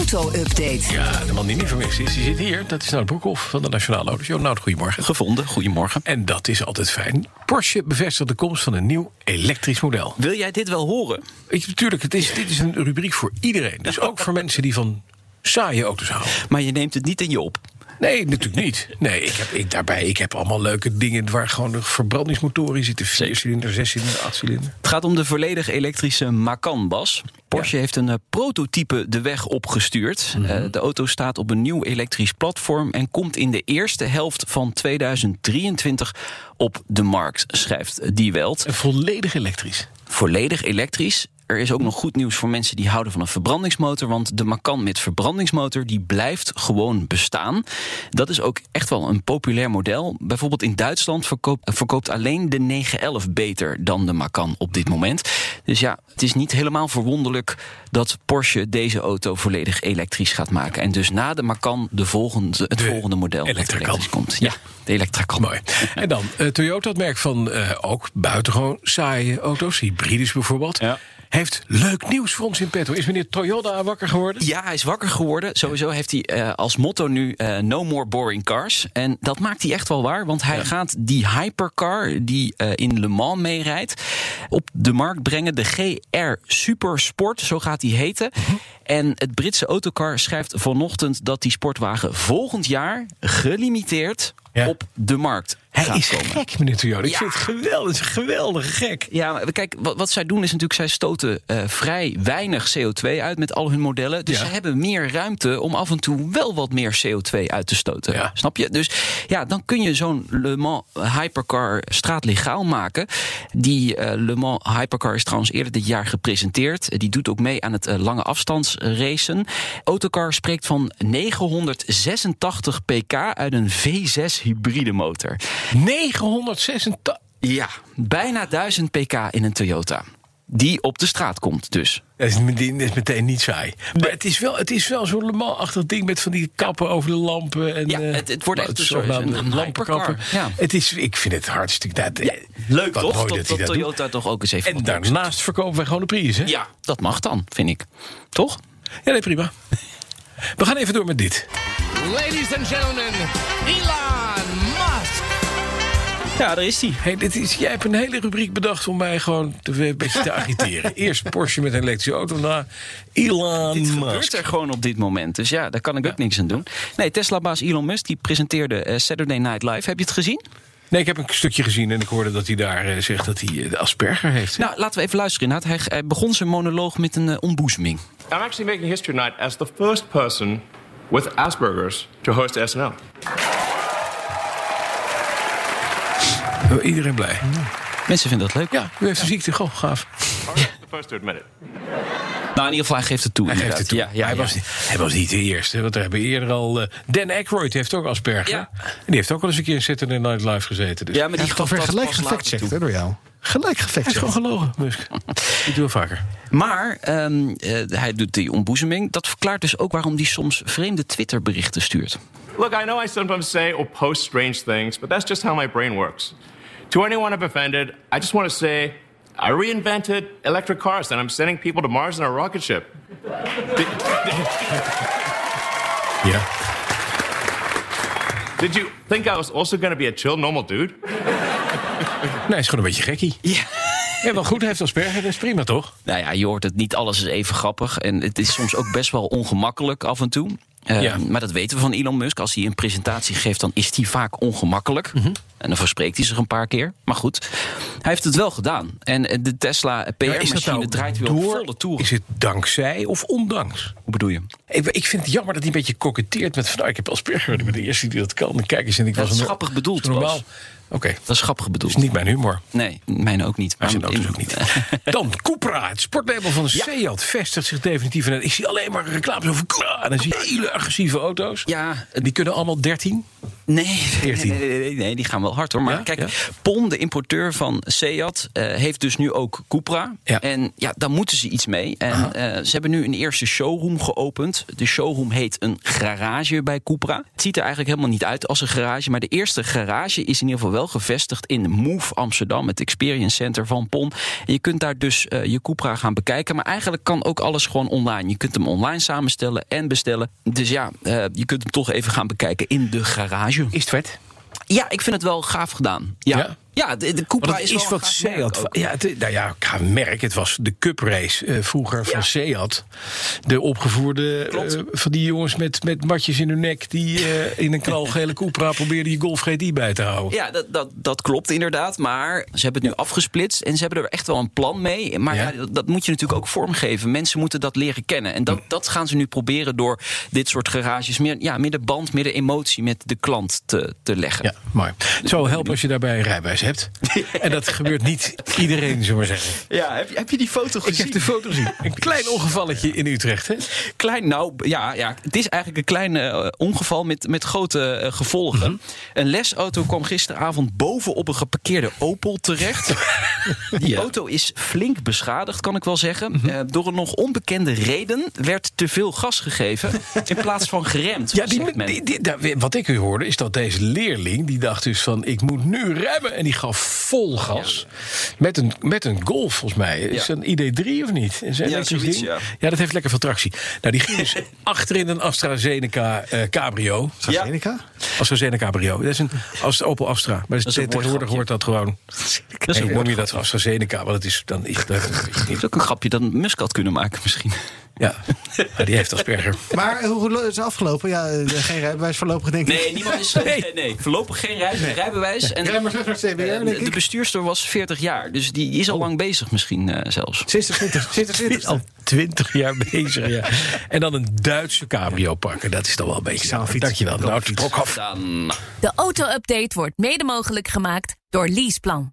Auto-update. Ja, de man die niet vermist is, die zit hier. Dat is Nout Broekhoff van de Nationale Autoshow. Nout, goedemorgen. Gevonden, goedemorgen. En dat is altijd fijn. Porsche bevestigt de komst van een nieuw elektrisch model. Wil jij dit wel horen? Weet je, natuurlijk, het is, dit is een rubriek voor iedereen. Dus ook voor mensen die van saaie auto's houden. Maar je neemt het niet in je op. Nee, natuurlijk niet. Nee, ik heb, ik, daarbij, ik heb allemaal leuke dingen waar gewoon de verbrandingsmotoren in zitten. Viercilinder, zescilinder, achtcilinder. Het gaat om de volledig elektrische Macan Bas. Porsche heeft een uh, prototype de weg opgestuurd. Mhm. Uh, de auto staat op een nieuw elektrisch platform en komt in de eerste helft van 2023 op de markt, schrijft Die Welt. En volledig elektrisch. Volledig elektrisch. Er is ook nog goed nieuws voor mensen die houden van een verbrandingsmotor. Want de Macan met verbrandingsmotor die blijft gewoon bestaan. Dat is ook echt wel een populair model. Bijvoorbeeld in Duitsland verkoopt, verkoopt alleen de 911 beter dan de Macan op dit moment. Dus ja, het is niet helemaal verwonderlijk dat Porsche deze auto volledig elektrisch gaat maken. En dus na de Macan de volgende, het De volgende model elektrisch komt. Ja, de Electracan. Mooi. En dan eh, Toyota, het merk van eh, ook buitengewoon saaie auto's, hybrides bijvoorbeeld. Ja. Heeft leuk nieuws voor ons in petto. Is meneer Toyota wakker geworden? Ja, hij is wakker geworden. Sowieso heeft hij eh, als motto nu eh, no more boring cars. En dat maakt hij echt wel waar. Want hij gaat die hypercar die eh, in Le Mans meerijdt... op de markt brengen. De GR Supersport, zo gaat die heten. En het Britse autocar schrijft vanochtend... dat die sportwagen volgend jaar gelimiteerd Ja. op de markt Hij gaat is komen. gek, meneer Toyota. Ik Ja. vind het geweldig. Geweldige gek. Ja, maar kijk, wat, wat zij doen is natuurlijk, zij stoten eh, vrij weinig CO2 uit met al hun modellen. Dus Ja. ze hebben meer ruimte om af en toe wel wat meer CO2 uit te stoten. Ja. Snap je? Dus ja, dan kun je zo'n Le Mans Hypercar straatlegaal maken. Die eh, Le Mans Hypercar is trouwens eerder dit jaar gepresenteerd. Die doet ook mee aan het eh, lange afstandsracen. Autocar spreekt van 986 pk uit een V6 hybride motor. 986. Ja, bijna 1000 pk in een Toyota. Die op de straat komt dus. Dat is, meteen- dat is meteen niet saai. Maar het is wel, het is wel zo'n Le Mans-achtig ding met van die kappen over de lampen. En, Ja, eh, het- het wordt echt een zo'n soort- een- een lampenkappen. hypercar, ja. Het is, ik vind het hartstikke... Dat, Leuk wat toch? mooi Dat, dat doet. Toyota toch ook eens even... En daarnaast verkopen wij gewoon de Prius, hè? Ja, dat mag dan, vind ik. Toch? Ja, nee, prima. We gaan even door met dit. Ladies and gentlemen, Elon. Ja, daar is hij. Hey, dit is, jij hebt een hele rubriek bedacht om mij gewoon te, een beetje te agiteren. Eerst Porsche met een elektrische auto, daarna Elon Dit Musk. gebeurt er gewoon op dit moment. Dus ja, daar kan ik ook niks aan doen. Nee, Tesla-baas Elon Musk die presenteerde eh, Saturday Night Live. Heb je het gezien? Nee, ik heb een stukje gezien en ik hoorde dat hij daar eh, zegt dat hij eh, de Asperger heeft. Nou, laten we even luisteren. inderdaad. Hij, hij begon zijn monoloog met een eh, ontboezeming. I'm actually making history tonight as the first person with Asperger's to host SNL. Iedereen blij. Mensen vinden dat leuk. Ja, u heeft een ziekte. Goh, gaaf. Nou, in ieder geval, hij geeft het toe. Hij geeft het toe. Ja, ja, hij, ja. Was, niet- hij was niet de eerste, want we hebben eerder al... eh, Dan Aykroyd heeft ook Asperger. Ja. En die heeft ook wel eens een keer in Saturday Night Live gezeten. Dus Ja, maar die Toch weer dat gelijk gefactcheckt hè, door jou. Gelijk hij is gefactcheckt. gewoon gelogen, Musk. Ik doe wel vaker. Maar ehm, eh, hij doet die ontboezeming. Dat verklaart dus ook waarom hij soms vreemde Twitterberichten stuurt. Look, I know I sometimes say or post strange things, but that's just how my brain works. To anyone I've offended, I just want to say I reinvented electric cars and I'm sending people to Mars in a rocket ship. Ja. Did you think I was also going to be a chill, normal dude? Nee, hij is gewoon een beetje gekkie. Ja. Ja, wel goed, hij heeft Asperger, dat is prima toch? Nou ja, je hoort het niet alles is even grappig. En het is soms ook best wel ongemakkelijk af en toe. Eh, Ja. Maar dat weten we van Elon Musk. Als hij een presentatie geeft, dan is hij vaak ongemakkelijk. Mhm. En dan verspreekt hij zich een paar keer. Maar goed, hij heeft het wel gedaan. En eh, de Tesla Maar PR-machine draait weer op volle toeren. nou Is het dankzij of ondanks? Hoe bedoel je? Ik, ik vind het jammer dat hij een beetje koketteert met van... nou, ik heb Asperger, ik ben de eerste die dat kan. En kijk eens, en ik was dat is een- grappig bedoeld, normaal. Oké. Dat is grappig bedoeld. Dat is niet mijn humor. Nee, mijne ook niet. Maar zijn auto's in- ook niet. Dan Cupra, het sportlabel van Seat, vestigt zich definitief. En ik zie alleen maar reclames over Cupra. En dan zie je hele agressieve auto's. Ja, die kunnen allemaal 13. Nee, nee, 14. nee, nee, die gaan wel hard hoor. Maar Ja? kijk, Ja? PON, de importeur van Seat, eh, heeft dus nu ook Cupra. Ja. En ja, daar moeten ze iets mee. En eh, ze hebben nu een eerste showroom geopend. De showroom heet een garage bij Cupra. Het ziet er eigenlijk helemaal niet uit als een garage. Maar de eerste garage is in ieder geval wel gevestigd in Move Amsterdam, het Experience Center van PON. En je kunt daar dus eh, je Cupra gaan bekijken. Maar eigenlijk kan ook alles gewoon online. Je kunt hem online samenstellen en bestellen. Dus ja, je kunt hem toch even gaan bekijken in de garage. Is het vet? Ja, ik vind het wel gaaf gedaan. Ja, Ja? de, de Cupra is, is wel wat Seat. Ja, het, nou ja, qua merk. Het was de Cup Race eh, vroeger van. Seat. De opgevoerde eh, van die jongens met, met matjes in hun nek. die eh, in een knalgele Cupra probeerden je Golf GTI bij te houden. Ja, dat, dat, dat klopt inderdaad. Maar ze hebben het nu afgesplitst en ze hebben er echt wel een plan mee. Maar Ja. ja, dat, moet je natuurlijk ook vormgeven. Mensen moeten dat leren kennen. En dat, dat gaan ze nu proberen door dit soort garages meer, ja, meer de band, meer de emotie met de klant te, te leggen. Ja, mooi. Het zou helpen als je daarbij een hebt. En dat gebeurt niet iedereen, zullen we maar zeggen. Ja, heb, je- heb je die foto Ik gezien? heb de foto gezien. Een klein ongevalletje in Utrecht, hè? Klein, nou ja, ja, het is eigenlijk een klein eh, ongeval met, met grote eh, gevolgen. Mhm. Een lesauto kwam gisteravond boven op een geparkeerde Opel terecht. Die Ja. Mhm. auto is flink beschadigd, kan ik wel zeggen. Eh, door een nog onbekende reden werd te veel gas gegeven in plaats van geremd. Ja, die, zegt men. die, die- daar- wat ik u hoorde is dat deze leerling... die dacht dus van, ik moet nu remmen. En die gaf vol gas. Met, een, met een Golf, volgens mij. Is Ja. een ID3 of niet? Is een Ja, zoiets, ja. ja, dat heeft lekker veel tractie. Nou, die ging dus achterin een AstraZeneca eh, cabrio. AstraZeneca? AstraZeneca cabrio. Dat is een als Opel Astra. Maar dat is tegenwoordig hoort dat gewoon... Dat is Hey, een noem dat AstraZeneca? Want het is dan... Is, dat, Dat is ook een grapje dat Musk had kunnen maken misschien. ja. ja, die heeft Asperger. Maar hoe is het afgelopen? Ja, eh, geen rijbewijs voorlopig, denk ik. Nee, niemand is. Nee, nee voorlopig geen rij- rijbewijs. En maar naar CBR, eh, denk de, bestuurster was 40 jaar, dus die is al lang bezig misschien eh, zelfs. Sinds de 20, sinds de 20 Al twintig jaar bezig, ja. En dan een Duitse cabrio pakken. Dat is toch wel een beetje... fiets- Dankjewel, nou, Brokhoff. Dan De auto-update wordt mede mogelijk gemaakt door Leaseplan.